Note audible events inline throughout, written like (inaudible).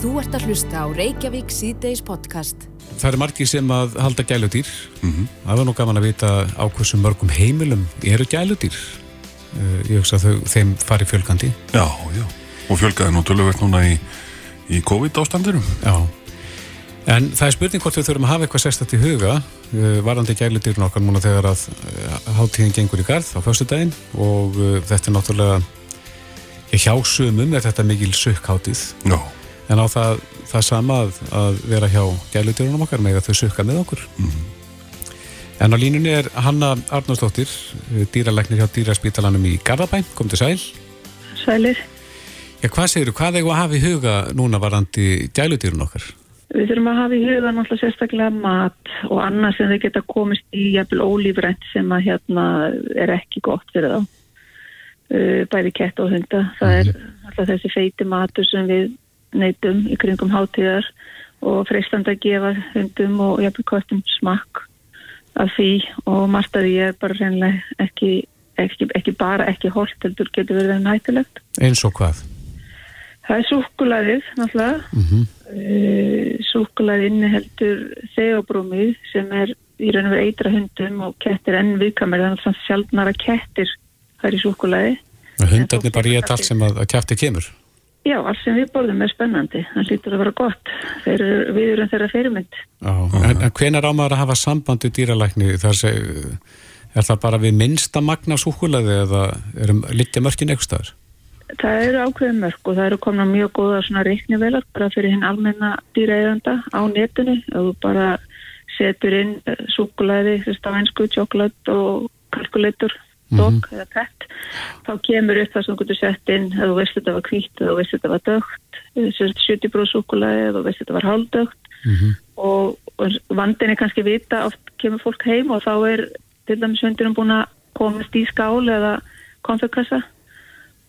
Þú ert að hlusta á Reykjavík síðdeis podcast. Það eru margi sem að halda gæludýr. Mm -hmm. Það var nú gaman að vita á hversu mörgum heimilum eru gæludýr. Uh, ég hugsa að þau, þeim fari fjölgandi. Já, já. Og fjölgaði nú töluvert núna í, í COVID-ástandurum. Já. En það er spurning hvort við þurfum að hafa eitthvað sérstætt í huga uh, varandi gæludýrun okkar núna þegar að uh, háttíðin gengur í garð á fyrstu daginn og uh, þetta er náttúrulega hjá sumum er þetta mikil sökkháttíð. Já. En á það, það sama að, að vera hjá gæludýrunum okkar með að þau sökka með okkur. Mhm. En á línunni er Hanna Arnarsdóttir, dýralæknir hjá dýraspítalanum í Garðabæn, kom til sæl. Sælir. Já, hvað segir þú, hvað eigum að hafa í huga núna varandi gæludýrun okkar? Við þurfum að hafa í huga náttúrulega sérstaklega mat og annað sem þau geta komist í jæfnvel ólífrænt sem að hérna er ekki gott fyrir þá. Uh, bæði kett og hunda. Það er alltaf þessi feiti matur sem við neytum í kringum hátíðar og freistandi að gefa hundum og jæfnvel kvartum smakk af því og margt að því er bara reynilega ekki, ekki, ekki bara ekki holt heldur getur verið en hættilegt. Eins og hvað? Það er súkulaðið náttúrulega. Mm -hmm. Uh, súkulaði inniheldur þegabrúmið sem er í raun og veru eitra hundum og kettir enn viðkamir þannig að sjálfnar að kettir það er í súkulaði. Hundarnir bara ég allt sem að, að kæfti kemur? Já, allt sem við borðum er spennandi. Það lítur að vera gott. Þeir eru við erum þeirra fyrirmynd. Já, en, en hvenar á maður að hafa samband við dýralækni? Það seg, er það bara við minnsta magna súkulaði eða erum litja mörkin eitthvað staður? Það eru ákveðin mörg og það eru komna mjög góða svona reiknivelar bara fyrir hinn almenna dýraeiganda á netinu þú bara setur inn súkulaði, þess að einsku, tjóklat og kalkulator dog mm -hmm. eða pett, þá kemur upp það sem getur sett inn, að þú veist þetta var hvít eða þú veist þetta var dögt 70% súkulaði eða þú veist þetta var hálfdögt Mm -hmm. og, og vandin er kannski vita oft kemur fólk heim og þá er til dæmis hundinum búin að komast í skál eða konfekassa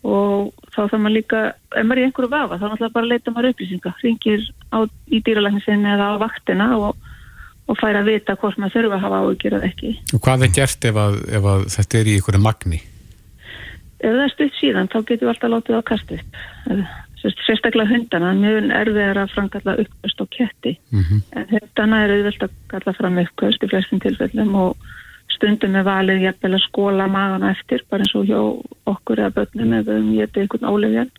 og þá þarf maður líka ef maður er í einhverju vafa, þá náttúrulega bara leita maður upplýsinga, ringir á, í dýralækninsinni eða á vaktina og, og fær að vita hvort maður þurfa að hafa áhugjur eða ekki. Og hvað er gert ef, að, ef að þetta er í einhverju magni? Ef það er stutt síðan, þá getur við alltaf látið á kastu upp. Sérstaklega hundana, mjög erfið er að framkalla uppkvöst og ketti. Mm -hmm. En hundana er auðvelt að kalla fram uppkvöst í flestum tilfellum og stundum er valið jafnvel að skóla magana eftir, bara eins og hjá okkur eða börnum ef við getið einhvern ólefjan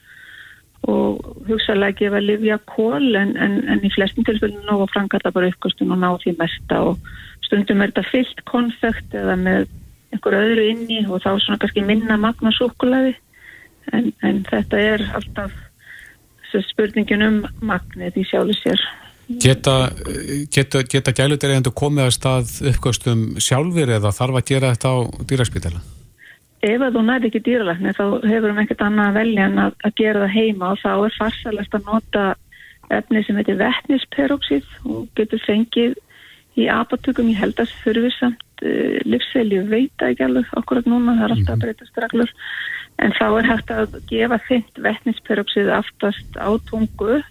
og hugsaðlega gefa livja kól en, en, en í flestum tilfellum ná að framkalla bara uppkvöstun og ná því mesta og stundum er þetta fyllt konfekt eða með einhver öðru inni og þá svona kannski minna magna súkulaði en, en þetta er alltaf spurningin um magnið í sjálfu sér. Geta, geta, geta gælutir eða komið að stað uppkvöstum sjálfur eða þarf að gera þetta á dýraspítala? Ef að þú næri ekki dýralækni þá hefur við ekkert annað að velja en að, að gera það heima og þá er farsalegt að nota efni sem heitir vetnisperoxid og getur fengið í apatökum í heldast þurfisamt uh, livsvelju veita ekki alveg okkur að núna, það er alltaf að breytast reglur. En þá er hægt að gefa þitt vetnisperoxid aftast á tungu,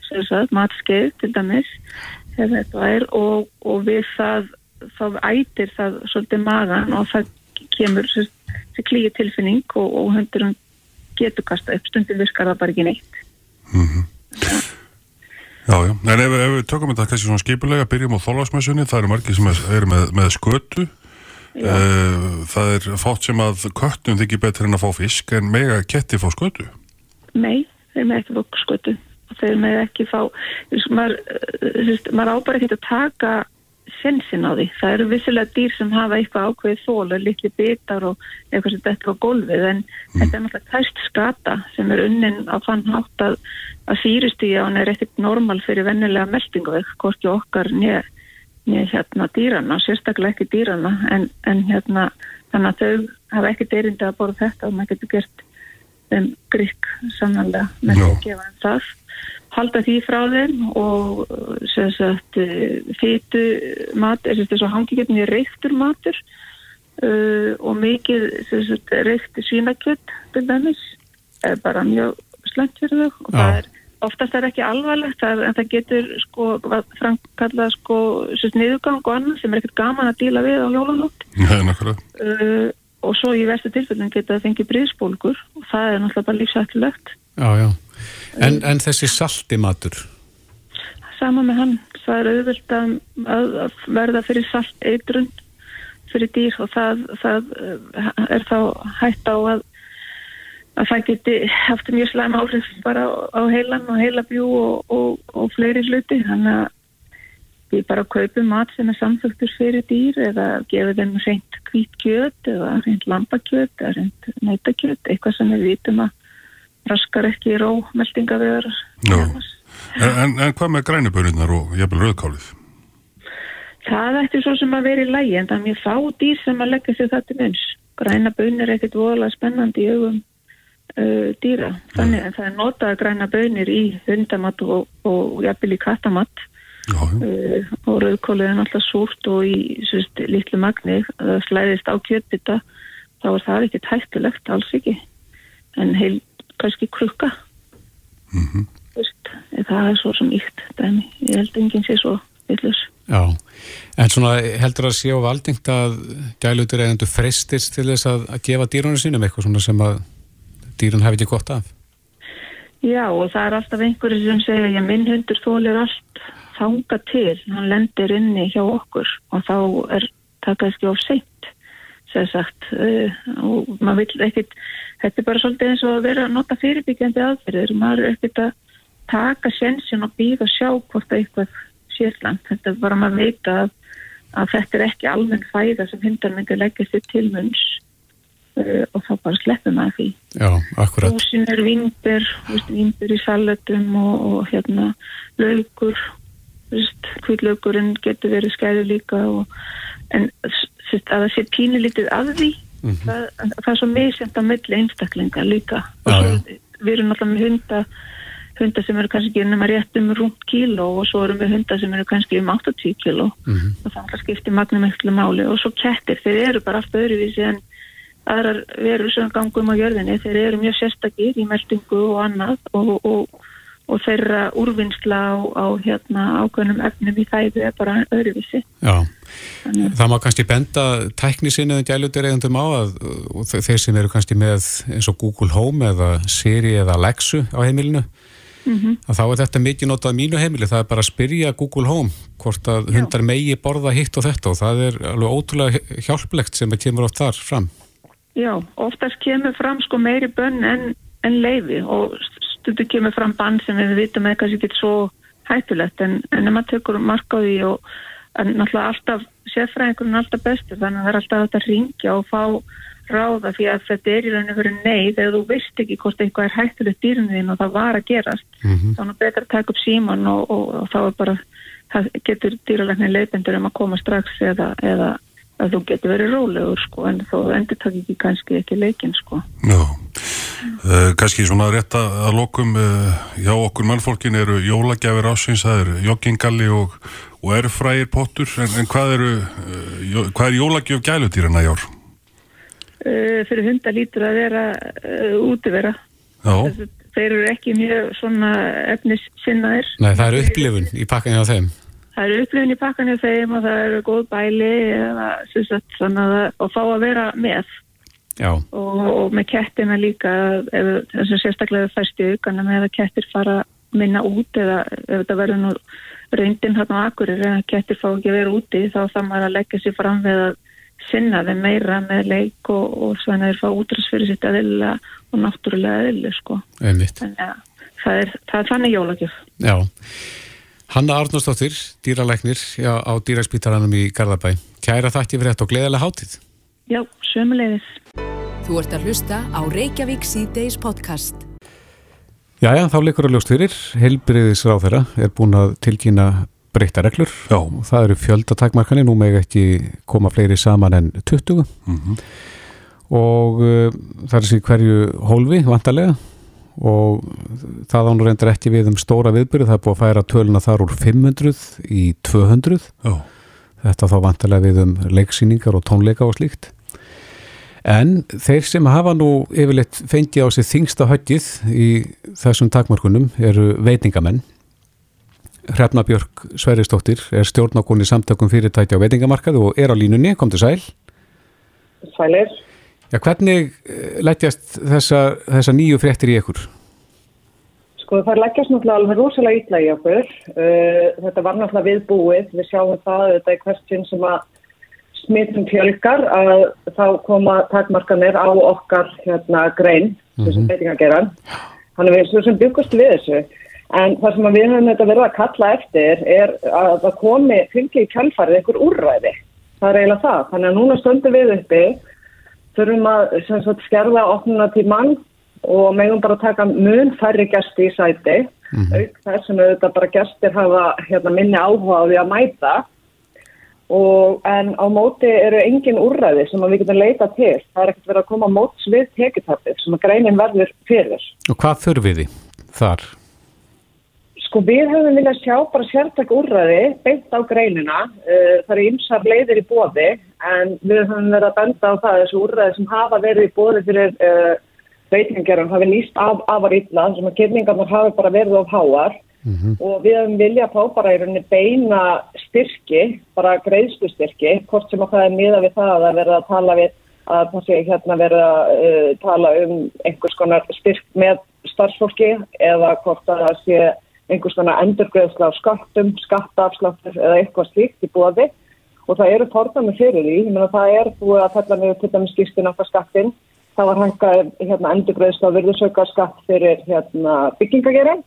matskeið til dæmis, er og, og við það þá ætir það svolítið magan og það kemur þessi klíu tilfinning og, og hundurum getur kasta upp, stundin virkar það bara ekki neitt. Mm -hmm. Já, já, en ef, ef við tökum þetta kannski svona skipulega, byrjum á þólasmessunni, það eru margir sem eru með, með skötu, uh, það er fátt sem að köttum þykir betur en að fá fisk, en mega ketti fá skötu. Nei, þeir með ekki fá skötu. Og þeir með ekki fá maður, veist, maður ábar ekki að taka sensin á því. Það eru vissilega dýr sem hafa eitthvað ákveðið þól og litli bitar og eitthvað sem þetta á gólfið en þetta er náttúrulega tæst skata sem er unnin á þann hátt að, að sýristíja hann er ekkert normal fyrir vennilega meldingaveg, hvorki okkar nýja hérna dýrana, sérstaklega ekki dýrana en, en hérna þannig að þau hafa ekkert erindi að borða þetta og maður getur gert þeim grík sannanlega með Já. að gefa þeim það halda því frá þeim og sem sagt fýtu mat, er þess að hangi getur mjög reyktur matur uh, og mikið reykti svínakjött til dæmis er bara mjög slæmt fyrir þau. Og það er oftast er ekki alvarlegt það, en það getur sko framkallað sko niðurgang og annað sem er ekkert gaman að díla við á jólanótt uh, (laughs) og svo í verstu tilfellin geta það fengið bríðspólgur og það er náttúrulega bara lífsættulegt Já, já. En, en þessi salti matur, sama með hann. Það er auðvilt að, að, verða fyrir salt eitrun fyrir dýr og það, það eh, er þá hægt á að, að það geti haft mjög slæm áhrif bara á, á heilan og heilabjú og, og, og fleiri hluti. Þannig að við bara kaupum mat sem er samþöktur fyrir dýr eða gefum þeim reynd hvít kjöt eða reynd lambakjöt eða reynd nöytakjöt, eitthvað sem við vitum að raskar ekki ró meldingavegar. En, en, en hvað með grænubörinnar og jæfnvel rauðkálið? Það ætti svo sem að vera í lægi en það er mjög fá dýr sem að leggja sér það til munns. Græna bönir er ekkert voðalega spennandi í augum uh, dýra. Þannig að það er notað græna bönir í hundamatt og, og jæfnvel í kattamatt Uh, og rauðkólið er náttúrulega súrt og í svist, litlu magni það slæðist á kjötbita þá er það ekki tættulegt, alls ekki en heil, kannski krukka. Mm -hmm. Það er svo sem íkt dæmi. ég held enginn sé svo villus Já, en svona heldur að sé á valdingt að gælutur eigendur fristist til þess að, að gefa dýrunum sínum eitthvað svona sem að dýrun hafi ekki gott af? Já, og það er alltaf einhverju sem segja, ég minn hundur þólir allt þanga til, hann lendir inni hjá okkur. Og þá er það kannski of seint sem sagt uh, og maður vil ekkit þetta er bara svolítið eins og að vera að nota fyrirbyggjandi aðferðir, maður er ekkit að taka sensin og býða og sjá hvort eitthvað sérland, þetta er bara maður veita að, að þetta er ekki almenn fæða sem hundar myndi leggja sér til munns uh, og þá bara sleppum maður því. Já, akkurat. Húsin er vinnber, vinnber í salatum og, og hérna laugur hvitlaukurinn getur verið skæðu líka og, en að það sé pínulítið að því mm -hmm. það, það er svo meðsend að milli einstaklinga líka já, já. við erum alltaf með hunda hunda sem eru kannski nema rétt um rúmt kíló og svo erum við hunda sem eru kannski um 80 kíló mm -hmm. og það skiptir magnum ekkert máli og svo kettir, þeir eru bara allt öðruvísi en aðrar verður sem gangum á jörðinni, þeir eru mjög sérstakir í meldingu og annað og, og og þeirra úrvinnsla á, á hérna, ákveðnum efnum í þæðu er bara öðruvísi. Já, Þannig. það má kannski benda tækni sinni en gælutir eigandum á að þeir sem eru kannski með eins og Google Home eða Siri eða Alexa á heimilinu mm -hmm. að þá er þetta mikið notað mínu heimili, það er bara að spyrja Google Home hvort að hundar megi borða hitt og þetta og það er alveg ótrúlega hjálplegt sem að kemur oft þar fram. Já, oftast kemur fram sko meiri bönn en, en leiði og stundu kemur fram bann sem við vitum eða kannski ekki svo hættulegt en, en ef maður tekur marka á því og en náttúrulega alltaf sérfræðingunum er alltaf bestur þannig að það er alltaf að ringja og fá ráða því að þetta er í rauninu fyrir neyð eða þú veist ekki hvort eitthvað er hættulegt dýrinu þín og það var að gerast mm -hmm. þannig að betra að taka upp síman og, og, og þá er bara það getur dýralegnin leipendur um að koma strax eða, eða að þú getur verið rólegur sko en þó endur takk ekki kannski ekki leikin sko. Já Uh, kannski svona rétt að lokum uh, hjá okkur mannfólkin eru jólagjafir ásins, það eru joggingalli og, og erfrægir pottur. En, en hvað eru uh, hvað er jólagjöf gælutýrana í ár? Fyrir hundar lítur að vera útivera. Já. þeir eru ekki mjög svona efnis sinnaðir Nei, það eru upplifun í pakkan hjá þeim Það eru upplifun í pakkan hjá þeim og það eru góð bæli eða, að, og fá að vera með. Og, og með kettina líka þess að sérstaklega færst í aukana með að kettir fara minna út eða ef þetta verður nú reyndin hérna á akkurir en að kettir fá ekki að vera úti þá þá maður að leggja sér fram við að sinna þeim meira með leik og, og svona þeir fá útrásfyrir sitt aðilla og náttúrulega aðilla sko. þannig að það er, það er þannig jólagjöf. Já Hanna Arnósdóttir, dýralegnir á dýraspítaranum í Garðabæ Kæra þakki fyrir þetta og gleðilega hátið Já, sömulegis. Þú ert að hlusta á Reykjavík C-Days podcast. Jæja, þá leikur að ljóst fyrir. Helbriðis ráð þeirra er búin að tilkynna breyta reglur. Já. Og það eru fjöldatakmarkani, nú meg ekki koma fleiri saman en 20. Mm -hmm. Og uh, það er sér hverju hólfi, vantarlega. Og það ánur reyndar ekki við um stóra viðbyrju. Það er búin að færa töluna þar úr 500 í 200. Já. Þetta þá vantarlega við um leiksýningar og tónleika og slíkt. En þeir sem hafa nú yfirleitt fengið á sig þingsta höggið í þessum takmörkunum eru veitingamenn. Hrefna Björk Sveristóttir er stjórnákonni samtökum fyrirtækja á veitingamarkaðu og er á línunni, kom til sæl. Sælir. Já, hvernig lettjast þessa, þessa nýju fréttir í ykkur? Sko það leggjast náttúrulega alveg rosalega ítla í okkur. Uh, þetta var náttúrulega viðbúið. Við sjáum það þetta er hversin sem að smittum fjölgar að þá koma takmarkanir á okkar hérna, grein, mm -hmm. þessum beitingageran. Þannig við erum sem byggust við þessu. En það sem við höfum þetta verið að kalla eftir er að það komi fylgi í kjálfarið einhver úrræði. Það er eiginlega það. Þannig að núna stöndum við uppi, þurfum að sagt, skerða opnuna til mann og megum bara taka mun færri gæsti í sæti mm -hmm. auk þess sem auðvitað bara gæstir hafa hérna, minni áhuga á því að mæta og en á móti eru engin úrræði sem við getum leita til það er ekkert verið að koma móts við tekitappið sem að greinin verður fyrir Og hvað þurfið þið þar? Sko við höfum viljað sjá bara sértak úrræði beint á greinina uh, það eru ymsar leiðir í bóði en við höfum verið að benda á það þessu úrræði sem hafa verið í bóði fyrir uh, veitingarum hafi nýst af afar illa sem að kynningarnar hafi bara verið of háar mm -hmm. og við hefum viljað fá bara í rauninni beina styrki, bara greiðslu styrki, hvort sem að það er miða við það að verða að tala við að það sé hérna verða að uh, tala um einhvers konar styrk með starfsfólki eða hvort að það sé einhvers konar endurgreðsla á skattum, skattaafsláttur eða eitthvað slíkt í búaði og það eru fórðanir fyrir því, ég meina það er búið að fella með til dæmis það skattin það var hækkað hérna, endurgreðsla virðusauka skatt fyrir hérna, byggingagerðin.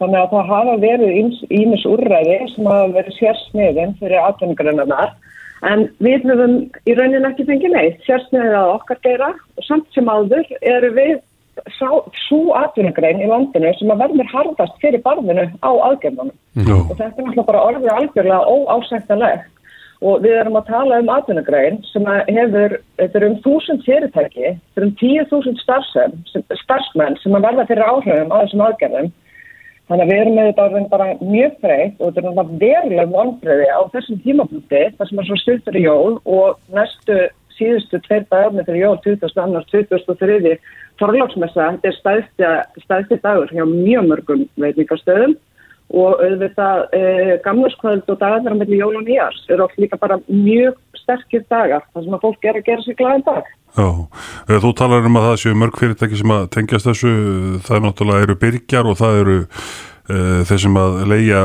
Þannig að það hafa verið ímis úrræði sem hafa verið sérsniðin fyrir atvinningarinnarnar en við höfum í raunin ekki fengið neitt. Sérsniðið að okkar gera og samt sem áður eru við svo atvinningrein í landinu sem að verður harfast fyrir barðinu á aðgerðunum. No. og þetta er náttúrulega bara orðið algjörlega óásættanlegt. Og við erum að tala um atvinnugræn sem hefur, þetta er um þúsund fyrirtæki, þetta er um tíu þúsund starfsmenn sem að verða fyrir áhrifum á þessum aðgerðum. Þannig að við erum með þetta bara mjög freytt og þetta er veruleg vonbreiði á þessum tímapunkti þar sem er svo stuttur í jól og næstu síðustu tveir dagarnir fyrir jól 2002, 2003 forlagsmessa, þetta er stæðsti, stæðsti dagur hjá mjög mörgum veitingastöðum og auðvitað e, gamlarskvöld og dagarnar með jól og nýjars eru oft líka bara mjög sterkir dagar þar sem að fólk er að gera sér glæðin dag. Já, eh, þú talar um að það séu mörg fyrirtæki sem að tengjast þessu, það náttúrulega eru byrkjar og það eru e, þeir sem að leia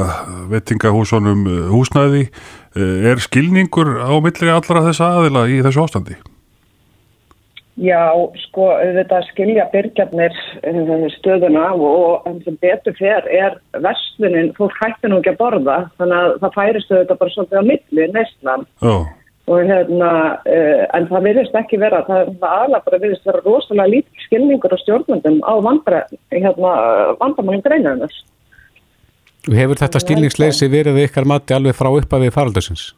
vettingahúsunum húsnæði. E, er skilningur á millri allra þessa aðila í þessu ástandi? Já, sko, þetta skilja byrjarnir eh, stöðuna og enn sem betur fer er verslunin, fólk hætti nú ekki að borða þannig að það færistu þetta bara svolítið á milli neistlan oh. og hérna, uh, en það virðist ekki vera, það, það alveg bara virðist vera rosalega lítið skilningur á stjórnundum á hérna, vandamálum greinaðunars. Hefur þetta skilningsleysi verið ykkar mati alveg frá uppafið faraldusins?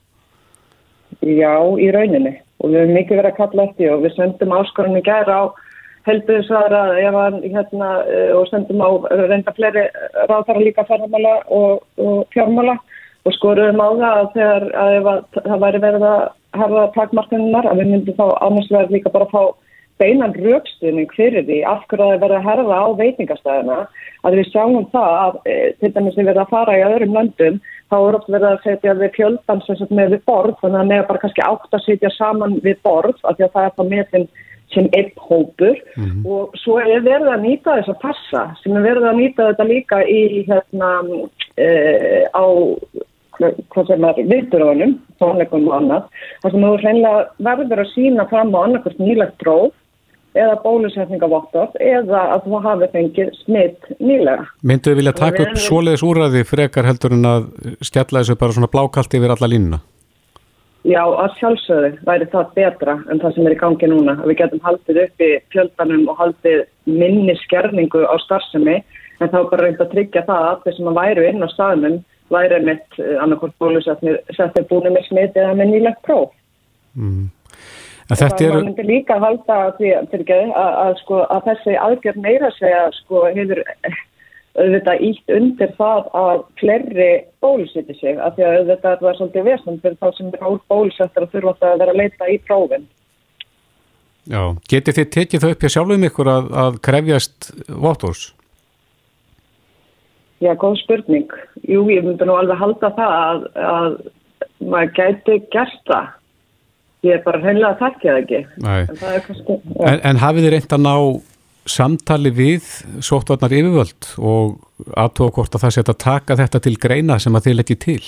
Já, í rauninni og við hefum mikið verið að kalla eftir og við sendum áskorunni gæra á helduðsvara hérna, eh, og sendum á reynda fleiri ráðfæra líka ferðarmála og, og fjármála og skoruðum á það að þegar að að það væri verið að hafa takmarkunar að við myndum þá annars verið líka bara að fá beinan raukstunning fyrir því af hverju að það verið að herða á veitingastæðina að við sjáum það að e, til dæmis við verðum að fara í öðrum löndum þá er oft verið að setja við fjöldan með við borð þannig að nefnir bara kannski átt að setja saman við borð af því að það er það metin sem einn hópur mm -hmm. og svo er verið að nýta þess að passa sem er verið að nýta þetta líka í hérna e, á hvað sem er viðturöðunum tónleikum og annað þar sem þú reynilega verður að sína fram á annarkvæmst nýlegt dróð eða bólusetningavottor eða að þú hafi fengið smitt nýlega. Mynduðu vilja taka upp svoleiðis úræði frekar heldur en að skella þessu bara svona blákalt yfir alla línuna? Já, að sjálfsögðu væri það betra en það sem er í gangi núna. Við getum haldið upp í fjöldanum og haldið minni skerningu á starfsemi en þá bara reynd að tryggja það að þeir sem að væru inn á staðnum væri mitt eh, annarkort bólusetnir búinu með smitt eða með nýlegt próf. Mm. Það er... myndi líka halda því að, að, sko, að þessi aðgjörn meira segja sko, hefur auðvitað ítt undir það að flerri bólusiti sig af því að auðvitað það svolítið vesend fyrir þá sem er bólusettar og þurfa að vera að leita í prófin. Já, getið þið tekið þau upp hjá sjálfum ykkur að, að krefjast votors? Já, góð spurning. Jú, ég myndi nú alveg halda það að maður gæti gert það ég er bara hreinlega að takkja það ekki en, það kannski, en, en hafið þið reynd að ná samtali við sóttvarnar yfirvöld og aðtóa hvort að það setja að taka þetta til greina sem að þið leggji til?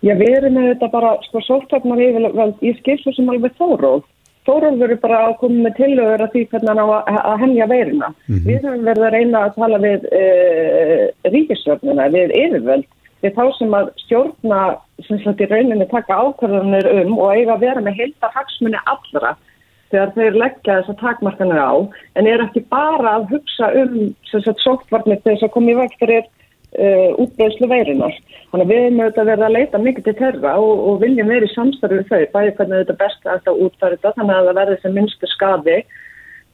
Já, við erum með þetta bara, sko, sóttvarnar yfirvöld í skilfu sem alveg þóróð. Þóróð verður bara að koma með tilögur að því hvernig hann á að, að hennja veirina. Mm -hmm. Við höfum verið að reyna að tala við uh, eh, ríkistöfnuna, við yfirvöld, við þá sem að stjórna, sem sagt í rauninni taka ákvarðanir um og eiga að vera með heilta hagsmunni allra þegar þeir leggja þess að takmarkanir á en er ekki bara að hugsa um sóttvarnir þess að koma í veg fyrir uh, útbreyslu veirunar. Þannig að við erum auðvitað verið að leita mikið til þeirra og, og viljum verið samstarfið þau, bæði hvernig þetta best að þetta útfæra þetta þannig að það verður sem minnstu skadi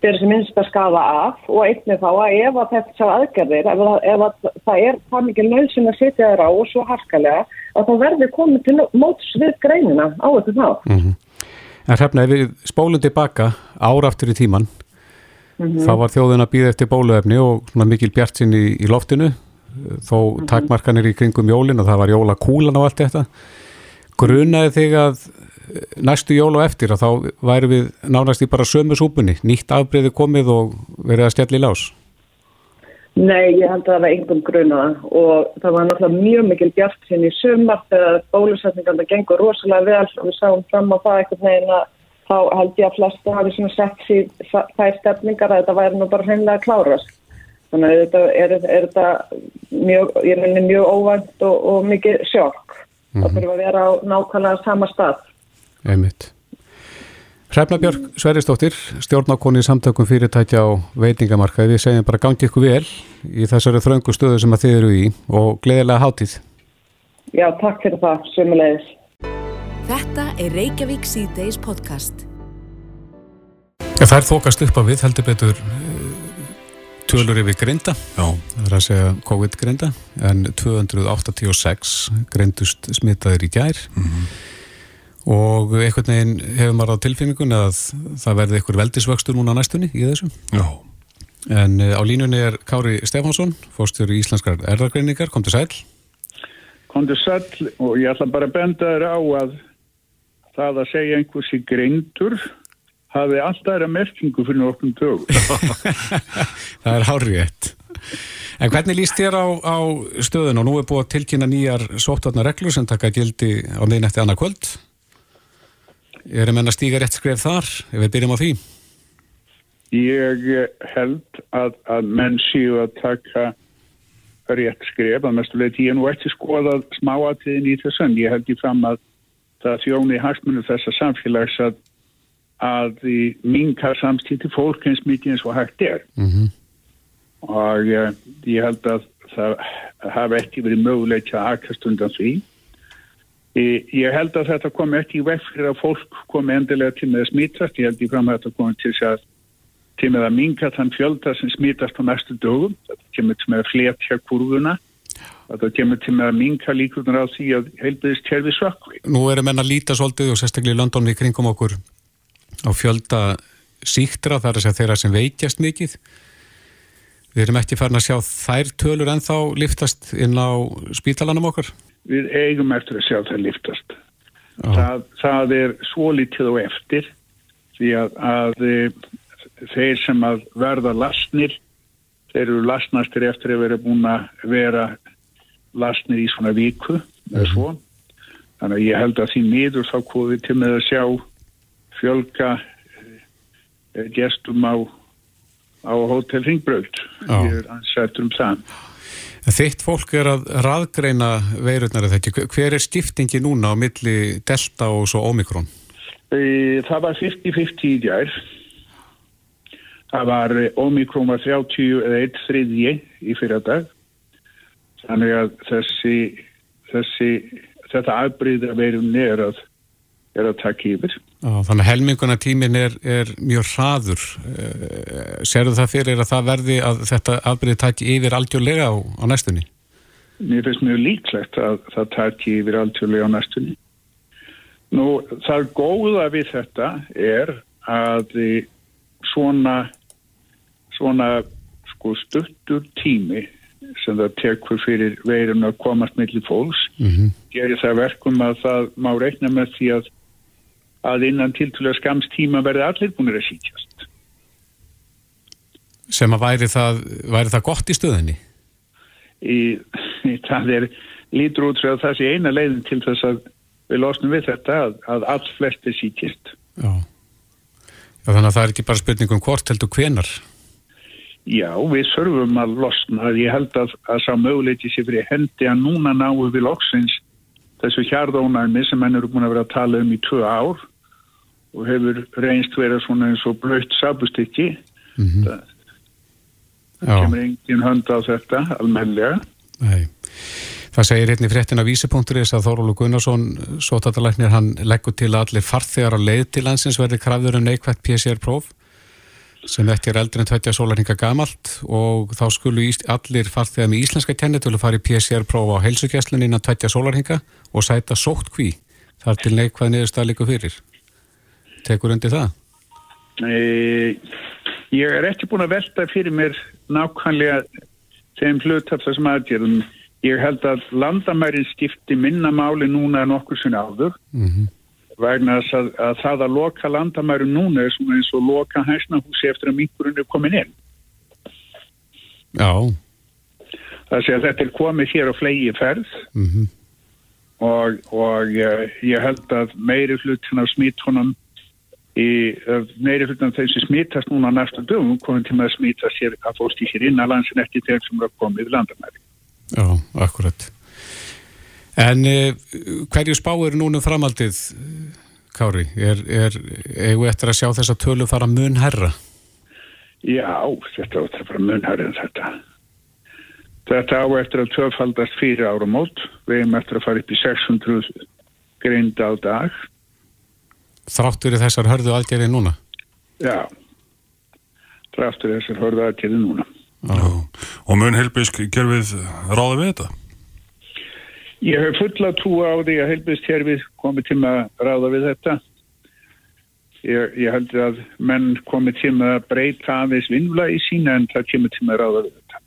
fyrir sem minnst að skafa af og einnig þá að ef að þetta sá aðgerðir, ef, að, ef að það er það mikið nöðsinn að setja þeirra á og svo harkalega, að þá verður komið til móts við greinina á þetta þá. Mm -hmm. En hrefna, ef við spólum tilbaka áraftur í tíman, mm -hmm. þá var þjóðin að býða eftir bóluefni og mikil bjart sinn í, í loftinu, þó mm -hmm. takmarkanir í kringum jólin og það var jólakúlan og allt þetta. Grunaði þig að næstu jól og eftir að þá væri við nánast í bara sömu súpunni, nýtt afbreyði komið og verið að stjalli í lás? Nei, ég held að það var engum grunaða og það var náttúrulega mjög mikil bjart sinn í sumar þegar bólusetningarna gengur rosalega vel og við sáum fram á það eitthvað neginn að þá held ég að flesta hafi svona sett síð þær stefningar að þetta væri nú bara hreinlega klárast. Þannig að þetta er, er þetta mjög, ég menni mjög óvænt og, og mikið sjokk. Mm -hmm. Það fyrir að vera á nákvæmlega sama stað. Einmitt. Hrefnabjörg Sveristóttir, stjórnákonni í samtökum fyrirtækja á veitingamarkaði. Við segjum bara gangi ykkur vel í þessari þröngu stöðu sem að þið eru í og gleðilega hátíð. Já, takk fyrir það, sömulegis. Þetta er Reykjavík C-Days podcast. Það er þokast upp á við, heldur betur eh, tölur yfir grinda. Já. Það er að segja COVID-grinda, en 286 grindust smitaður í gær. Mhm. Mm og einhvern veginn hefur maður á tilfinningun að það verði einhver veldisvöxtur núna næstunni í þessum Já. en uh, á línunni er Kári Stefánsson fórstur í Íslenskar erðargreiningar kom til sæl kom til sæl og ég ætla bara að benda þér á að það að segja einhversi greintur hafi alltaf er að merkingu fyrir okkur tög (laughs) (laughs) það er hárið En hvernig líst þér á, á stöðun og nú er búið að tilkynna nýjar sóttarnar reglur sem taka gildi á miðnætti annað kvöld Erum enn að stíga rétt skref þar, ef við byrjum á því? Ég held að, að menn séu að taka rétt skref, að mestu leiti ég nú eftir skoðað smáatiðin í þessan. Ég held í fram að það þjóni hægtmunum þessa samfélags að, að minka samstíti fólk eins mikið eins og hægt er. Mm -hmm. Og ég, ég held að það hafi ekki verið mögulegt að aðkast undan því. Ég held að þetta komi ekki í vekk fyrir að fólk komi endilega til með að smítast. Ég held í fram að þetta komi til að til með að minga þann fjölda sem smítast á næstu dögum. Þetta kemur til með að fletja kurvuna. Þetta kemur til með að minga líkunar á því að heilbyrðist kerfi svakvi. Nú erum enn að líta svolítið og sérstaklega í London í kringum okkur á fjölda síktra þar að segja þeirra sem veikjast mikið. Við erum ekki farin að sjá þær tölur en þá liftast inn á spítalanum okkar við eigum eftir að sjá það liftast. Það, það er svo litið og eftir því að, að e, þeir sem að verða lasnir, þeir eru lasnastir eftir að vera búin að vera lasnir í svona viku eða mhm. svo. Þannig að ég held að því miður þá kóði til með að sjá fjölga e, gestum á, á Hotel Ringbröld. Ég er ansættur um það. Þitt fólk er að raðgreina veirurnar eða ekki. Hver er skiptingi núna á milli Delta og svo Omikron? Það var 50-50 í djær. Það var Omikron var 30 eða 1 þriðji í fyrir dag. Þannig að þessi, þessi þetta afbreyða veirunni er að, að taka yfir. Á, þannig að helminguna tímin er, er mjög hraður. Eh, Serðu það fyrir að það verði að þetta afbyrði taki yfir aldjóðlega á, á næstunni? Mér finnst mjög líklegt að það taki yfir aldjóðlega á næstunni. Nú, það góða við þetta er að svona, svona sko, stuttur tími sem það tekur fyrir veirun að komast millir fólks mm -hmm. gerir það verkum að það má reikna með því að að innan tiltúlega skamstíma verði allir búinir að sítjast. sem að væri það, væri það gott í stöðinni? Í, það er lítur út svo að það sé eina leiðin til þess að við losnum við þetta að, að alls flesti sítist. Já. Já, þannig að það er ekki bara spurningum hvort heldur hvenar? Já, við sörfum að losna. Ég held að, að sá möguleiti sér fyrir hendi að núna náum við loksins þessu hjarðónæmi sem henn eru búin að vera að tala um í tvö ár og hefur reynst vera svona eins og blöytt sabustykki. Mm -hmm. Það Já. kemur engin hönd á þetta almenlega. Nei. Það segir hérna í fréttina vísipunkturis að Þórólu Gunnarsson, sótatalæknir, hann leggur til að allir farþegar á leið til landsins verði krafður um neikvægt PCR-próf sem ekki er eldri en 20 sólarhinga gamalt og þá skulu allir farþegar með íslenska kennitölu fara í PCR-próf á heilsugjæslun innan 20 sólarhinga og sæta sótt kví þar til neikvæð niðurstað líka fyrir. Tekur undir það? E, ég er ekki búin að velta fyrir mér nákvæmlega þeim hlut af þessum aðgerðum. Ég held að landamærin skipti minna máli núna en okkur sinni áður Mm vegna þess að, að það að loka landamærin núna er svona eins og loka hæsnahúsi eftir að minkurinn er komin inn. Já. Það sé að þetta er komið hér á flegi ferð Mm og, og uh, ég held að meiri hlutin af smittunum í meiri hlutin af þeim sem smittast núna á næsta dögum komið til með að smitta sér að fórst í hér innanlansin eftir þeim sem eru að komið í landamæri. Já, akkurat. En eh, hverju spá er núna um framaldið, Kári? Er, er, eigum við eftir að sjá þessa tölu fara mun herra? Já, þetta var þetta bara munhærið en þetta. Þetta á eftir að tvöfaldast fyrir áramót. Við hefum eftir að fara upp í 600 grind á dag. Þráttur í þessar hörðu aðgerði núna? Já, draftur þessar hörðu aðgerði núna. Já. Og mun helbisk gerfið ráða við þetta? Ég hef fulla trú á því að heilbistjærfið komið til með að ráða við þetta. Ég, ég held að menn komið til með að breyta aðeins vinnula í sína en það kemur til með að ráða við þetta.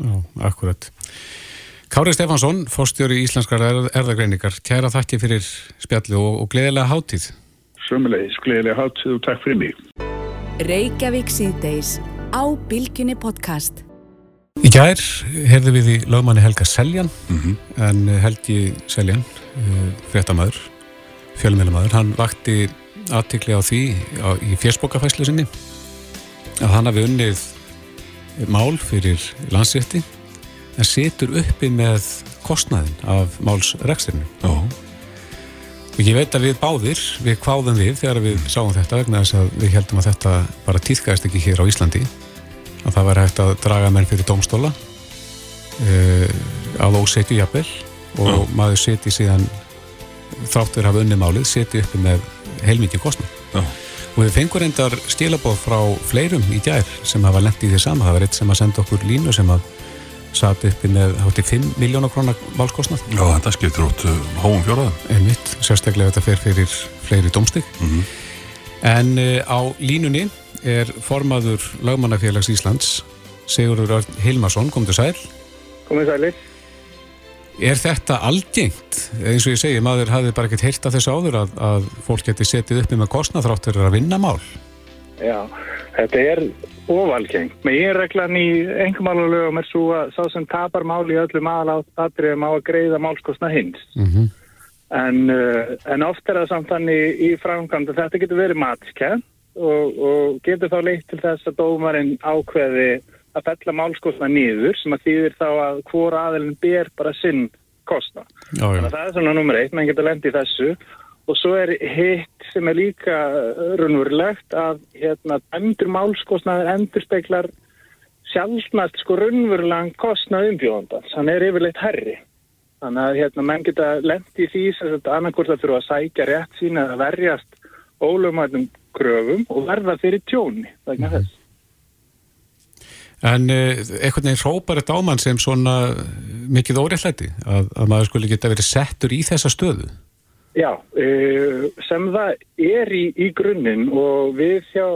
Já, akkurat. Kári Stefansson, fórstjóri Íslenskar erð- erðagreiningar, kæra þakki fyrir spjalli og, og gleðilega hátíð. Sömulegis, gleðilega hátíð og takk fyrir mig. Reykjavík síðdeis á Bilginni podcast. Í gær heyrðum við í lögmanni Helga Seljan, en eh, Helgi Seljan, uh, fréttamaður, fjölmjölamæður, hann vakti aðtikli á því á, í fjersbókafæslu sinni að hann hafi unnið mál fyrir landsrétti en situr uppi með kostnaðin af málsreksturinu. Já. Og ég veit að við báðir, við kváðum við þegar við sáum þetta vegna þess að við heldum að þetta bara týðkæðist ekki hér á Íslandi að það væri hægt að draga menn fyrir dómstóla uh, að ósetju jafnvel og Já. maður seti síðan þráttur hafa unni málið, seti uppi með heilmikið kostnað. Já. Og við fengum reyndar stílabóð frá fleirum í gær sem hafa lent í því sama. Það var eitt sem að senda okkur línu sem að satt uppi með hátti 5 miljónar krónar málskostnað. Já, þetta skiptir út uh, háum fjóraðum. Einmitt, sérstaklega þetta fer fyrir fleiri dómstig. En uh, á línunni er formaður lögmannafélags Íslands, Sigurður Örn Hilmarsson, kom til sæl. Komið sælir. Er þetta algengt? Eins og ég segi, maður hafði bara ekkert heyrt af þessu áður að, að fólk geti setið uppi með kostnað þrátt fyrir að vinna mál. Já, þetta er óvalgengt. Með reglan í engumálulögum er svo að sá sem tapar máli í öllum aðalatriðum á að greiða málskostna hins. Mm En, uh, en oft er það samt þannig í framkvæmd að þetta getur verið matskæð og, og getur þá leitt til þess að dómarinn ákveði að fella málskostna niður sem að þýðir þá að hvor aðilin ber bara sinn kostna. Já, já. Þannig að það er svona nummer eitt, menn getur lendið þessu og svo er hitt sem er líka raunverulegt að hérna, dæmdur málskostnaður endur speklar sjálfnast sko raunverulegan kostnað umbjóðandans, hann er yfirleitt herri. Þannig að hérna, menn geta lendið í því sem þetta annarkvort að þurfa að sækja rétt sína að verjast ólögmætum kröfum og verða fyrir tjóni vegna þess. En uh, einhvern veginn hrópar þetta ámann sem svona mikið óréttlæti að, að maður skulle geta verið settur í þessa stöðu. Já, eh, sem það er í, í grunninn og við hjá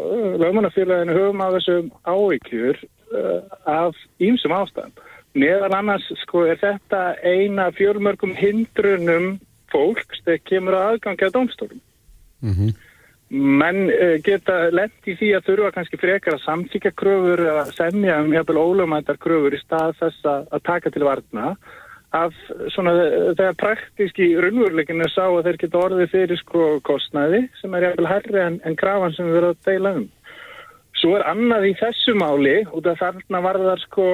lögmannafélaginu höfum á þessum áhyggjur eh, af ýmsum ástæðum. Neðan annars sko er þetta eina fjölmörgum hindrunum fólks þegar kemur að aðgangja að dómstólum. Mm menn uh, geta lent í því að þurfa kannski frekar að samþykja kröfur eða semja um jafnvel ólögmættar kröfur í stað þess að, taka til varna af svona þegar praktíski raunveruleikinu sá að þeir geta orðið fyrir sko kostnæði sem er jafnvel herri en, en krafan sem við verðum að deila um. Svo er annað í þessu máli út af þarna varðar sko,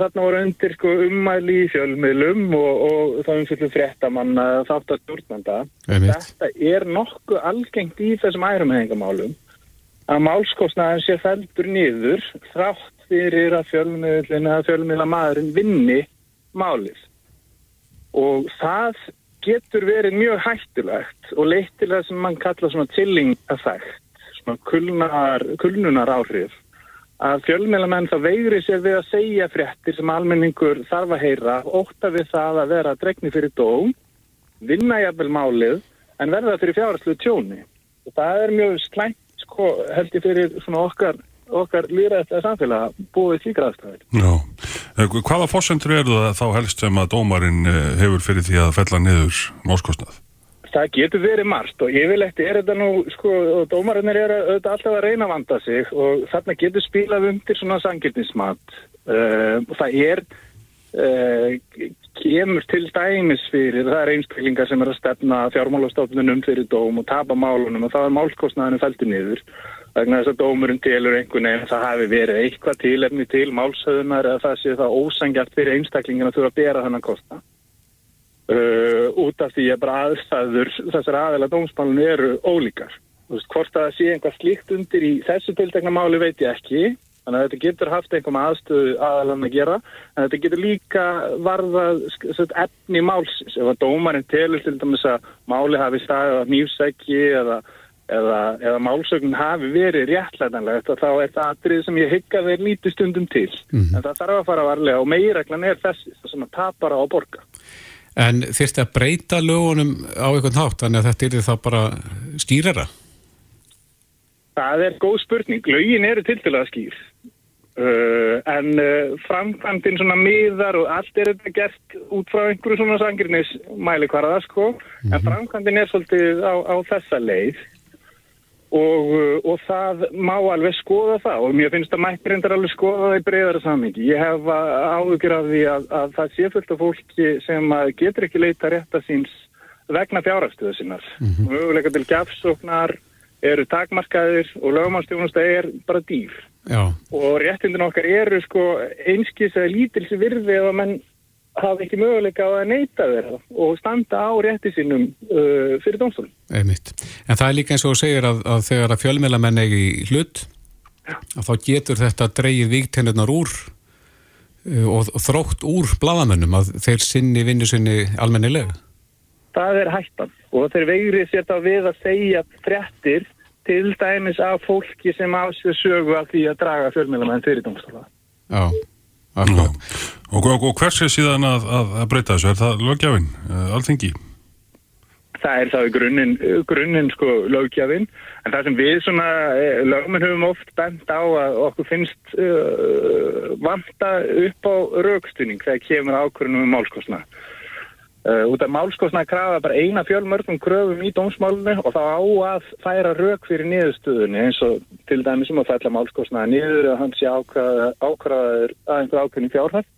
þarna voru undir sko ummæli í fjölmiðlum og, og þá umfylgum fréttamanna þátt að stjórnanda. Þetta er nokkuð algengt í þessum ærumheðingamálum að málskostnaðin sé feldur niður þrátt fyrir að fjölmiðlina, fjölmiðla maðurinn vinni málið og það getur verið mjög hættulegt og leitt til það sem mann kalla svona chilling effect, svona kulnar, kulnunar áhrif að fjölmjölamenn það veigri sér við að segja fréttir sem almenningur þarf að heyra, óta við það að vera dregni fyrir dóm, vinna jafnvel málið en verða fyrir fjárherslu tjóni. Og það er mjög slæmt, sko, held ég fyrir svona okkar okkar líraðið samfélag búið síkraðstæðir. Já, eh, hvaða fórsendur eru það þá helst sem að dómarinn eh, hefur fyrir því að fella niður máskostnað? Það getur verið margt og yfirlegt er þetta nú, sko, og dómarinnir er auðvitað alltaf að reyna að vanda sig og þarna getur spilað undir svona sangirnismat uh, og það er kemur til dæmis fyrir, það er einstaklingar sem er að stefna fjármálastofnunum fyrir dóm og tapa málunum og það er málskostnaðinu feltur niður vegna þess að dómurinn tilur einhvern veginn að það hafi verið eitthvað tilefni til málsöðunar eða það sé það ósangjart fyrir einstaklingin að þurfa að bera þannig kosta. Uh, út af því að bara aðstæður þessar aðeila dómsmálun eru ólíkar. Hvort að það sé einhvað slíkt undir í þessu tildegna máli veit ég ekki, þannig að þetta getur haft einhvað með aðstöðu aðeilan að gera, en þetta getur líka varðað efni málsins. Ef að dómarinn telur til dæmis að máli hafi staðið að nýfsæki eða eða, eða málsögn hafi verið réttlætanlegt þá er það atrið sem ég hygga þeir líti stundum til. Mm -hmm. En það þarf að fara varlega og megireglan er þessi sem að tapara á borga. En þurfti að breyta lögunum á einhvern hátt, þannig að þetta er þá bara skýrara? Það er góð spurning. Lögin eru til til að skýr. Uh, en uh, framkvæmdinn svona miðar og allt er þetta gert út frá einhverju svona sangirnis mæli hvarða sko, mm -hmm. en mhm. framkvæmdinn er svolítið á, á þessa leið Og, uh, og það má alveg skoða það og mér finnst að mættir endar alveg skoða það í breyðara samingi. Ég hef áhugjur af því að, að það sé fullt af fólki sem getur ekki leita rétta síns vegna fjárhastöðu sinnar. Mm -hmm. Möguleika til gjafsóknar eru takmarkaðir og lögumannstjónust er bara dýr. Já. Og réttindin okkar eru sko einskis eða lítils virði eða menn hafa ekki möguleika að neyta þeirra og standa á rétti sínum uh, fyrir dómstólum. Einmitt. En það er líka eins og segir að, að þegar að fjölmjölamenn eigi hlut, Já. að þá getur þetta dreyið víktennurnar úr uh, og, og þrótt úr bladamennum að þeir sinni vinnu sinni almennilega. Það er hættan og þeir vegrið sér þá við að segja frettir til dæmis af fólki sem ásveð sögu af því að draga fjölmjölamenn fyrir dómstóla. Já. Og, og, og hvers er síðan að, að, að breyta þessu? Er það lögjafinn, uh, alþengi? Það er það grunninn, grunninn sko lögjafinn, en það sem við svona eh, lögminn höfum oft bent á að okkur finnst uh, vanta upp á raukstunning þegar kemur ákvörðunum um málskostna. Uh, út af málskostnaði krafa bara eina fjölmörgum kröfum í dómsmálunni og þá á að færa rauk fyrir niðurstöðunni eins og til dæmis um að fælla málskostnaði niður eða hans sé ákvæðaður að einhver ákveðin fjárhætt.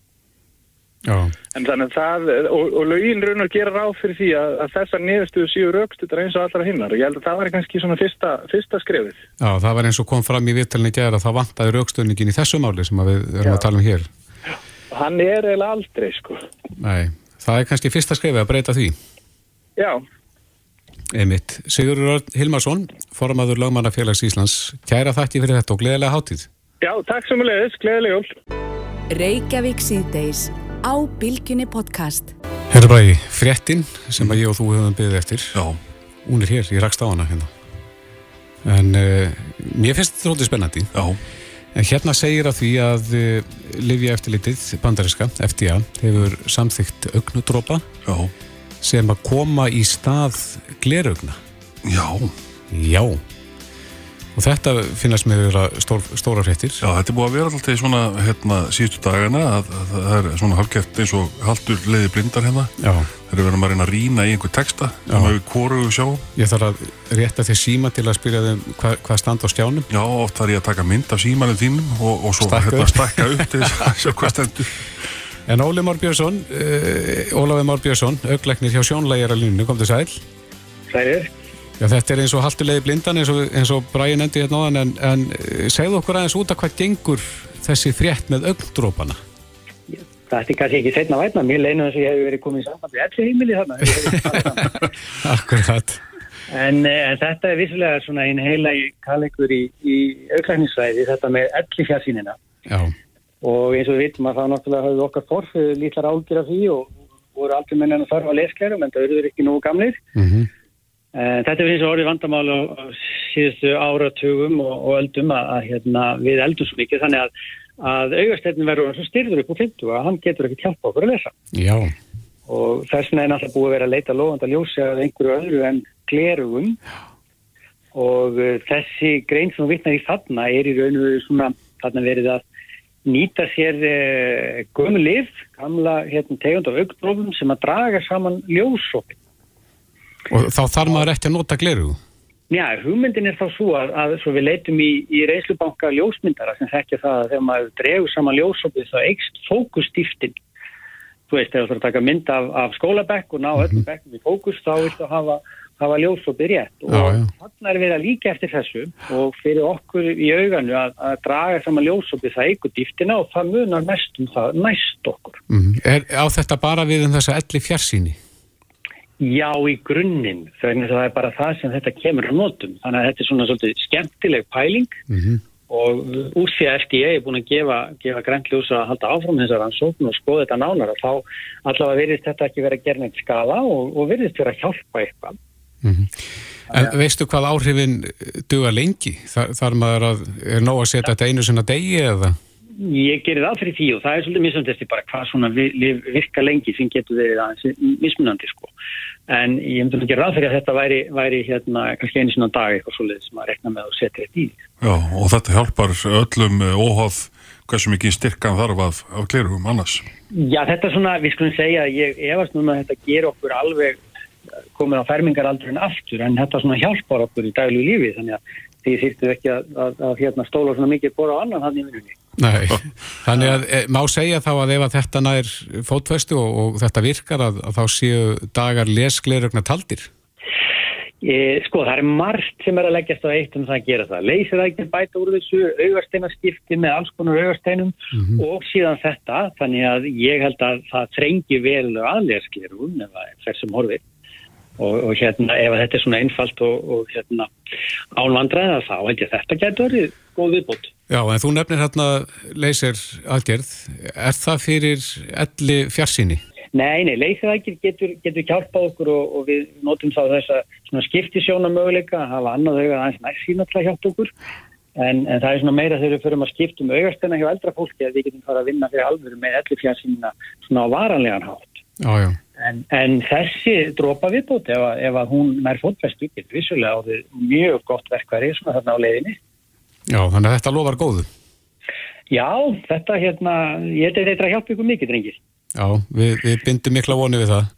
En þannig að það, og, og lögin raun og gera ráð fyrir því að, að þessar niðurstöðu séu raukstuður eins og allra hinnar og ég held að það var kannski svona fyrsta, fyrsta skrefið. Já, það var eins og kom fram í vittalni gera að það vantaði raukstuðningin í þessu máli sem við erum Já. að tala um hér. Já, hann er eiginlega aldrei sko. Nei. Það er kannski fyrsta skrifið að breyta því. Já. Emit, Sigurður Hilmarsson, formadur Lagmannafélags Íslands, kæra þakki fyrir þetta og gleðilega hátíð. Já, takk sem að leiðis, gleðilega jól. Reykjavík síðdeis á Bilginni podcast. Herra Bræði, fréttin sem að ég og þú hefum byggðið eftir. Já. Hún er hér, ég rakst á hana hérna. En uh, mér finnst þetta þróttið spennandi. Já. En hérna segir að því að uh, Livja eftirlitið, bandariska, FDA, hefur samþygt augnudrópa sem að koma í stað gleraugna. Já. Já. Og þetta finnast með vera stór, stóra fréttir. Já, þetta er búið að vera alltaf svona hérna síðustu dagana að, að það er svona halvgert eins og haldur leiði blindar hérna. Já, þeir eru verið að reyna að rýna í einhver texta sem við hvoru sjá. Ég þarf að rétta þér síma til að spyrja þeim hvað, hvað standa á stjánum Já, oft þarf ég að taka mynd af símanum þínum og, og svo Stakka hérna upp. stakka upp til þess að sjá hvað stendur. (laughs) En Óli Már Björnsson, uh, Ólafi Már Björnsson, augleiknir hjá sjónlægjar að línu, kom til sæl. Sælir. Já, þetta er eins og haltulegi blindan eins og, eins og Brian endi hérna áðan en, en eh, segðu okkur aðeins út af hvað gengur þessi frétt með augndrópana. Það ætti kannski ekki setna vætna, mér leina þess að ég hef verið komið í samband við elli heimili þarna. (laughs) Akkurat. en, eh, en þetta er vissulega svona einn heila í kallegur í, í auklækningssvæði, þetta með elli fjarsýnina. Já, Og eins og við vitum að það náttúrulega hafði okkar forfið lítlar ágjur af því og voru aldrei menn en að þarfa lesklærum en það eru ekki nógu gamlir. mm En þetta er eins og orðið vandamál á, síðustu áratugum og, og öldum að, að hérna, við eldum svo mikið þannig að, að augastefnin verður svo styrður upp á 50 að hann getur ekki hjálpa okkur að lesa. já, Og þess vegna er náttúrulega búið að vera að leita lofandi að ljósi að einhverju öðru en glerugum og uh, þessi grein sem við vitnar í þarna er í raun og veru svona þarna verið að nýta sér gömu lif, gamla hérna, tegund af augdrófum sem að draga saman ljósopin. Og þá þarf maður ekki að nota gleru. Já, hugmyndin er þá svo að, að svo við leitum í, í reynslubanka ljósmyndara sem þekkja það að þegar maður dregur saman ljósopið þá eikst fókustiftin. Þú veist, þegar þú þarf að taka mynd af, af skólabekk og ná öllum bekkum í fókus þá viltu hafa, hafa ljósopið rétt. Og þannig er við að líka eftir þessu og fyrir okkur í auganu að, að draga saman ljósopið það eigur dýftina og það munar mest um það næst okkur. Mm er, á þetta bara við um þessa elli fjarsýni? Já, í grunninn, þannig að það er bara það sem þetta kemur á notum. Þannig að þetta er svona svolítið skemmtileg pæling Mm og uh, úr því að FDA er búin að gefa, gefa grænt ljós að halda áfram þessar rannsókn og skoða þetta nánar og þá allavega virðist þetta ekki vera að gera neitt skala og, og virðist vera hjálpa eitthvað. En veistu hvað áhrifin duga lengi? Þar, þar maður að, er nóg að setja þetta einu sinna degi eða? Ég gerir það fyrir því og það er svolítið mismunandi bara hvað svona virka lengi sem getur verið aðeins mismunandi sko. En ég myndi að gera það fyrir að þetta væri, væri hérna kannski einu sinna dag eitthvað svolítið sem að rekna með og setja þetta í. Já, og þetta hjálpar öllum eh, óháð hversu mikið styrkan þarf af, af glerugum annars. Já, þetta er svona, við skulum segja ég efast núna að þetta ger okkur alveg komin á fermingaraldurinn aftur en þetta svona hjálpar okkur í daglu lífi þannig að því þýttu ekki að, að, að hérna stóla svona mikið bóra á annan hann í vinnunni. Nei, (laughs) þannig að e, má segja þá að ef að þetta nær fótfestu og, og þetta virkar að, að þá séu dagar lesklerugna taldir. E, sko, það er margt sem er að leggjast á eitt um það að gera það. Leysir það ekki bæta úr þessu augarsteinaskipti með alls konar augarsteinum og síðan þetta, þannig að ég held að það þrengi vel aðlegasklerun ef það er þessum horfið. Og, og hérna, ef að þetta er svona einfalt og, og hérna ánvandræða þá held ég að þetta getur verið góð viðbót. Já, en þú nefnir hérna leysir aðgerð. Er það fyrir elli fjarsýni? Nei, nei, leysiraðgjur getur, getur hjálpað okkur og, og við notum þá þessa svona skiptisjóna möguleika að hafa annað auga aðeins til að hjálpa okkur en, en það er svona meira þegar við förum að skipta um augastenna hjá eldra fólki að við getum fara að vinna fyrir alvöru með elli fjarsýnina svona á varanlegan hátt. Já, já. En, en þessi dropa viðbót ef, að- ef að hún nær fótfestu getur vissulega á því mjög gott verkværi svona þarna á leiðinni. Já, þannig að þetta lofar góðu. Já, þetta hérna, ég er að hjálpa ykkur mikið, drengir. Já, við, við bindum mikla voni við það.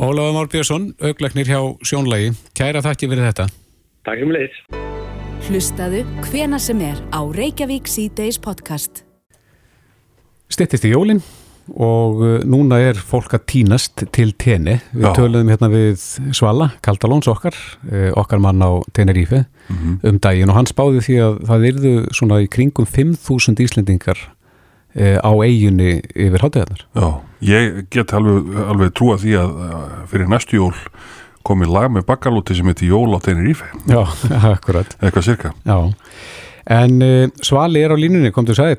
Ólafur Már Björnsson, augleiknir hjá Sjónlægi. Kæra þakki fyrir þetta. Takk sem leiðis. Hlustaðu hvena sem er á Reykjavík C-Days podcast. Stittist í jólinn og uh, núna er fólk að tínast til tenni. Við Já. töluðum hérna við Svala, Kaldalóns okkar, uh, okkar mann á Tenerife um daginn og hann spáði því að það yrðu svona í kringum 5.000 Íslendingar uh, á eiginni yfir hátíðarnar. Já, ég get alveg, alveg trúa því að fyrir næstu jól komið lag með bakkalúti sem heitir Jól á Tenerife, Já, (laughs) akkurat. eitthvað cirka. Já. En Svali er á línunni, kom til sæl.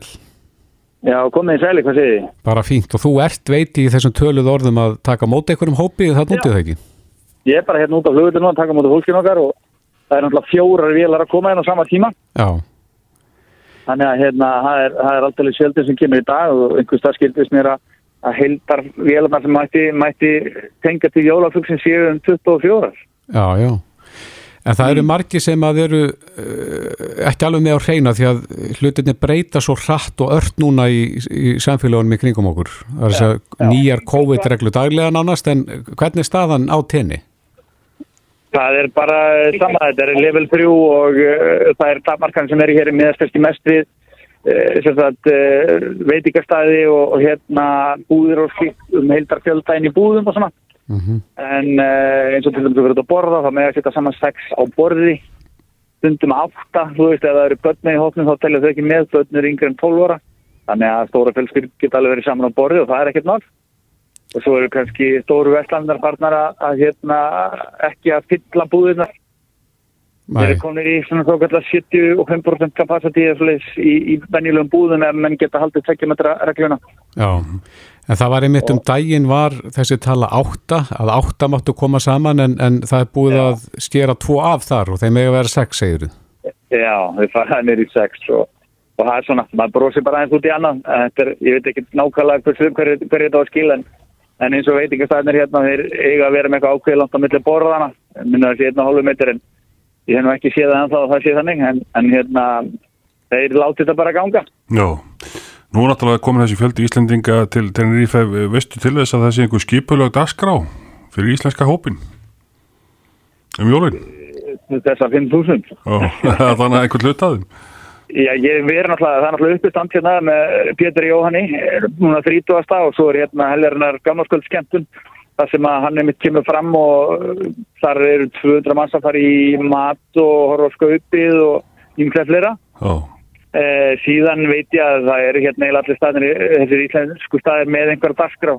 Já, komið í sæli, hvað segir þið? Bara fínt og þú ert veiti í þessum töluð orðum að taka móti einhverjum hópi það nútið það ekki? Ég er bara hérna út á flugvillinu að taka mútið fólkinu okkar og það er náttúrulega fjórar vélar að koma inn á sama tíma. Já, Þannig að hérna, það er, er alltaf sjöldin sem kemur í dag og einhvers það skildist mér að, að heldar vélarnar sem mætti, mætti tengja til jólafugsin séu um 24. já, já. En það eru margir sem að eru uh, ekki alveg með á hreina því að hlutinni breyta svo hratt og ört núna í, í samfélagunum í kringum okkur. Það er þess að nýjar COVID-reglu daglega nánast en hvernig er staðan á tenni? Það er bara sama, þetta er level 3 og uh, það er tapmarkan sem er hér í miðastyrki mest við uh, sagt, uh, veitingastæði og, og hérna búðir og slikt um heildar fjöldæðin í búðum og svona. Mm -hmm. En eins og til dæmis að vera út að borða, þá með að setja saman sex á borði, stundum átta, þú veist, ef það eru börni í hóknum þá telja þau ekki með, börni eru yngre en 12 ára. Þannig að stóra fjölskyld geta alveg verið saman á borði og það er ekkert nátt og svo eru kannski stóru vestlandarfarnar að, að hérna, ekki að fylla búðunar þeir eru komin í svona þá kallar 75% kapacitíð í, í venjulegum búðun ef menn geta haldið 20 metra regluna. Já, en það var einmitt um daginn var þessi tala átta að átta máttu koma saman en, en það er búið Já. að skera tvo af þar og þeim hefur verið sex, segir þið Já, þeir faraði nýrið sex og, og það er svona, maður bróðsir bara eins út í annan er, ég veit ekki nákvæmlega hverju hver, hver þetta á skil en en eins og veitingastæðinir hérna þeir eiga að vera með eitthvað ákveð langt á milli borðana minna þessi einna hálfu metri en ég hef nú ekki séð það en þá það sé þannig en, en hérna þeir láti þetta bara ganga. Já, nú er náttúrulega komin þessi fjöldi Íslandinga til Tenerife veistu til þess að það sé einhver skipulögt askrá fyrir íslenska hópin um jólun Þessar 5.000 (laughs) Þannig að einhvern hlutaðum Já, ég verður náttúrulega, það er náttúrulega uppistand hérna með Pétur Jóhanni, núna 30. og svo er hérna helgarinnar gamlarskjöld skemmtun, þar sem að hann er mitt kemur fram og þar eru 200 manns að fara í mat og horfa á skaupið og ymklega flera. Oh. Eh, síðan veit ég að það eru hérna eiginlega allir staðinir, þessir íslensku staðir með einhverja dasgrá,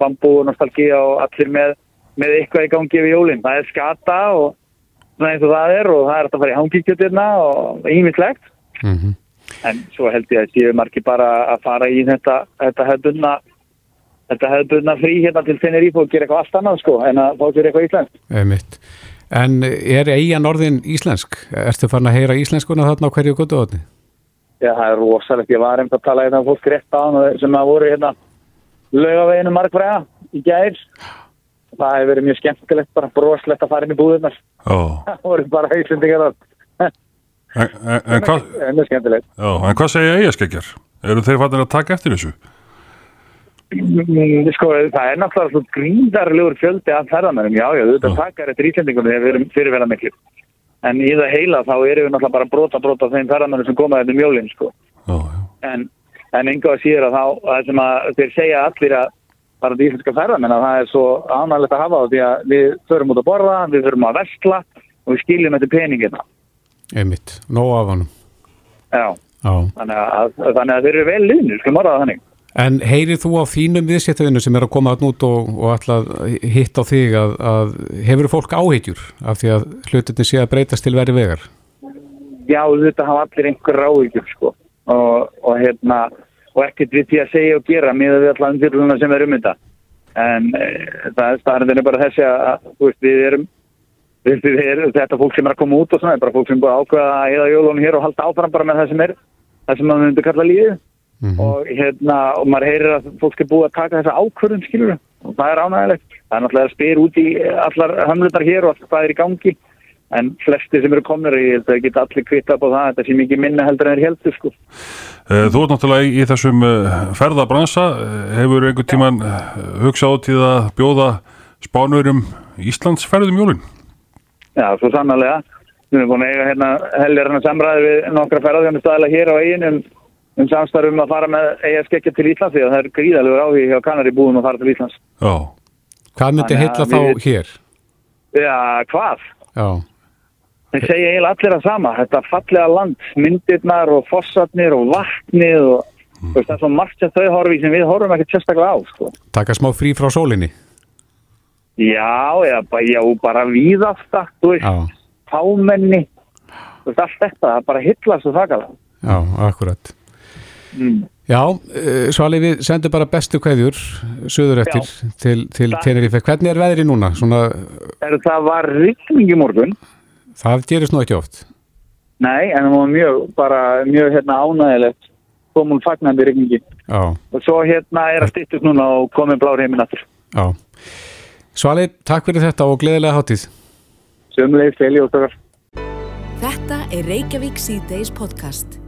bambú, nostalgía og allir með, með eitthvað í gangi við jólinn. Það er skata og svona eins og það er og það er að fara í hangíkjöldina og ímislegt. Mm -hmm. en svo held ég að séu margir bara að fara í þetta þetta hefðbunna þetta hefðbunna frí hérna til Tenerife og gera eitthvað allt annað sko en að fá sér eitthvað íslensk Einmitt. En er eigin orðin íslensk? Ertu farin að heyra íslenskuna þarna á hverju? Já, það er rosalegt, ég var einmitt að tala hérna fólk rétt á hann sem að voru hérna lögaveginu markfræða í gæðir það hefur verið mjög skemmtilegt bara broslegt að fara inn í búðunar oh. (laughs) það voru bara íslendingar En, en, en, hvað, já, en hvað segja eigaskeggjar? Eru þeir fattin að taka eftir þessu? Mm, sko, það er náttúrulega svo gríðarlegur fjöldi af ferðamennum, já, já, þetta takar eftir ísendingum þegar við erum fyrirverða miklu en í það heila þá erum við náttúrulega bara brota brota þeim ferðamennum sem komaði þetta mjólinn sko. já, en, en enga að síður að þá að sem að þeir segja allir að bara þetta íslenska ferðamenn að það er svo ánægilegt að hafa á því að við förum út að borða, við förum að vestla og við skiljum þetta peningina. Einmitt, nóg af hann Já, Já. Þannig, að, þannig að þeir eru vel liðnir, sko morðað þannig En heyrið þú á þínum viðséttuðinu sem er að koma alltaf út og, og alltaf hitt á þig að, að hefur fólk áheitjur af því að hlutinni sé að breytast til veri vegar? Já, þetta hafa allir einhver áheitjur sko. Og, og hérna og ekkert við því að segja og gera með við allar umfyrluna sem er um þetta. En e, það, er bara þessi að veist, við erum þetta fólk sem er að koma út og svona, bara fólk sem búið að ákveða að eða jólunum hér og halda áfram bara með það sem er það sem maður myndi kalla lífið mm -hmm. og hérna, og maður heyrir að fólk er búið að taka þessa ákvörðum, skilur og það er ánægilegt, það er náttúrulega að spyr út í allar hamlutar hér og allt hvað er í gangi en flesti sem eru komnir í þetta geta allir kvita upp á það þetta sé mikið minna heldur en er heldur sko Þú ert náttúrulega í þessum ferðabransa hefur einhvern tíman hugsað út í að bjóða spánurum Íslands ferðum jólun? Já, svo sannarlega. Við erum búin að eiga hérna um, um samstarfum að fara með eigaskekkja til Íslands því að það er gríðalegur áhig hjá Kanari búin að fara til Íslands. Já. Hvað myndi heitla þá við... hér? Já, hvað? Já. Það segja eiginlega allir að sama. Þetta fallega land, myndirnar og fossarnir og vatnið og mm. það er svo margt sem þau horfi sem við horfum ekkert sérstaklega á. Sko. Taka smá frí frá sólinni? Já, já, já bara víðasta, þú veist, veist, allt þetta, bara hillast og þakka það. Já, akkurat. Mm. Já, uh, Svali, við sendum bara bestu kveðjur, söður eftir, til, til Tenerife. Hvernig er veðri núna? Svona... Er, það var rikning í morgun. Það gerist nú ekki oft. Nei, en það var mjög, bara mjög hérna ánægilegt, komum fagnandi rikningi. Já. Og svo hérna er að stýttast núna og komið blár heiminn aftur. Já. Svali, takk fyrir þetta og gleðilega hátíð. Sjöfumlega, Feli og Þorgar. er Reykjavík C-Days podcast.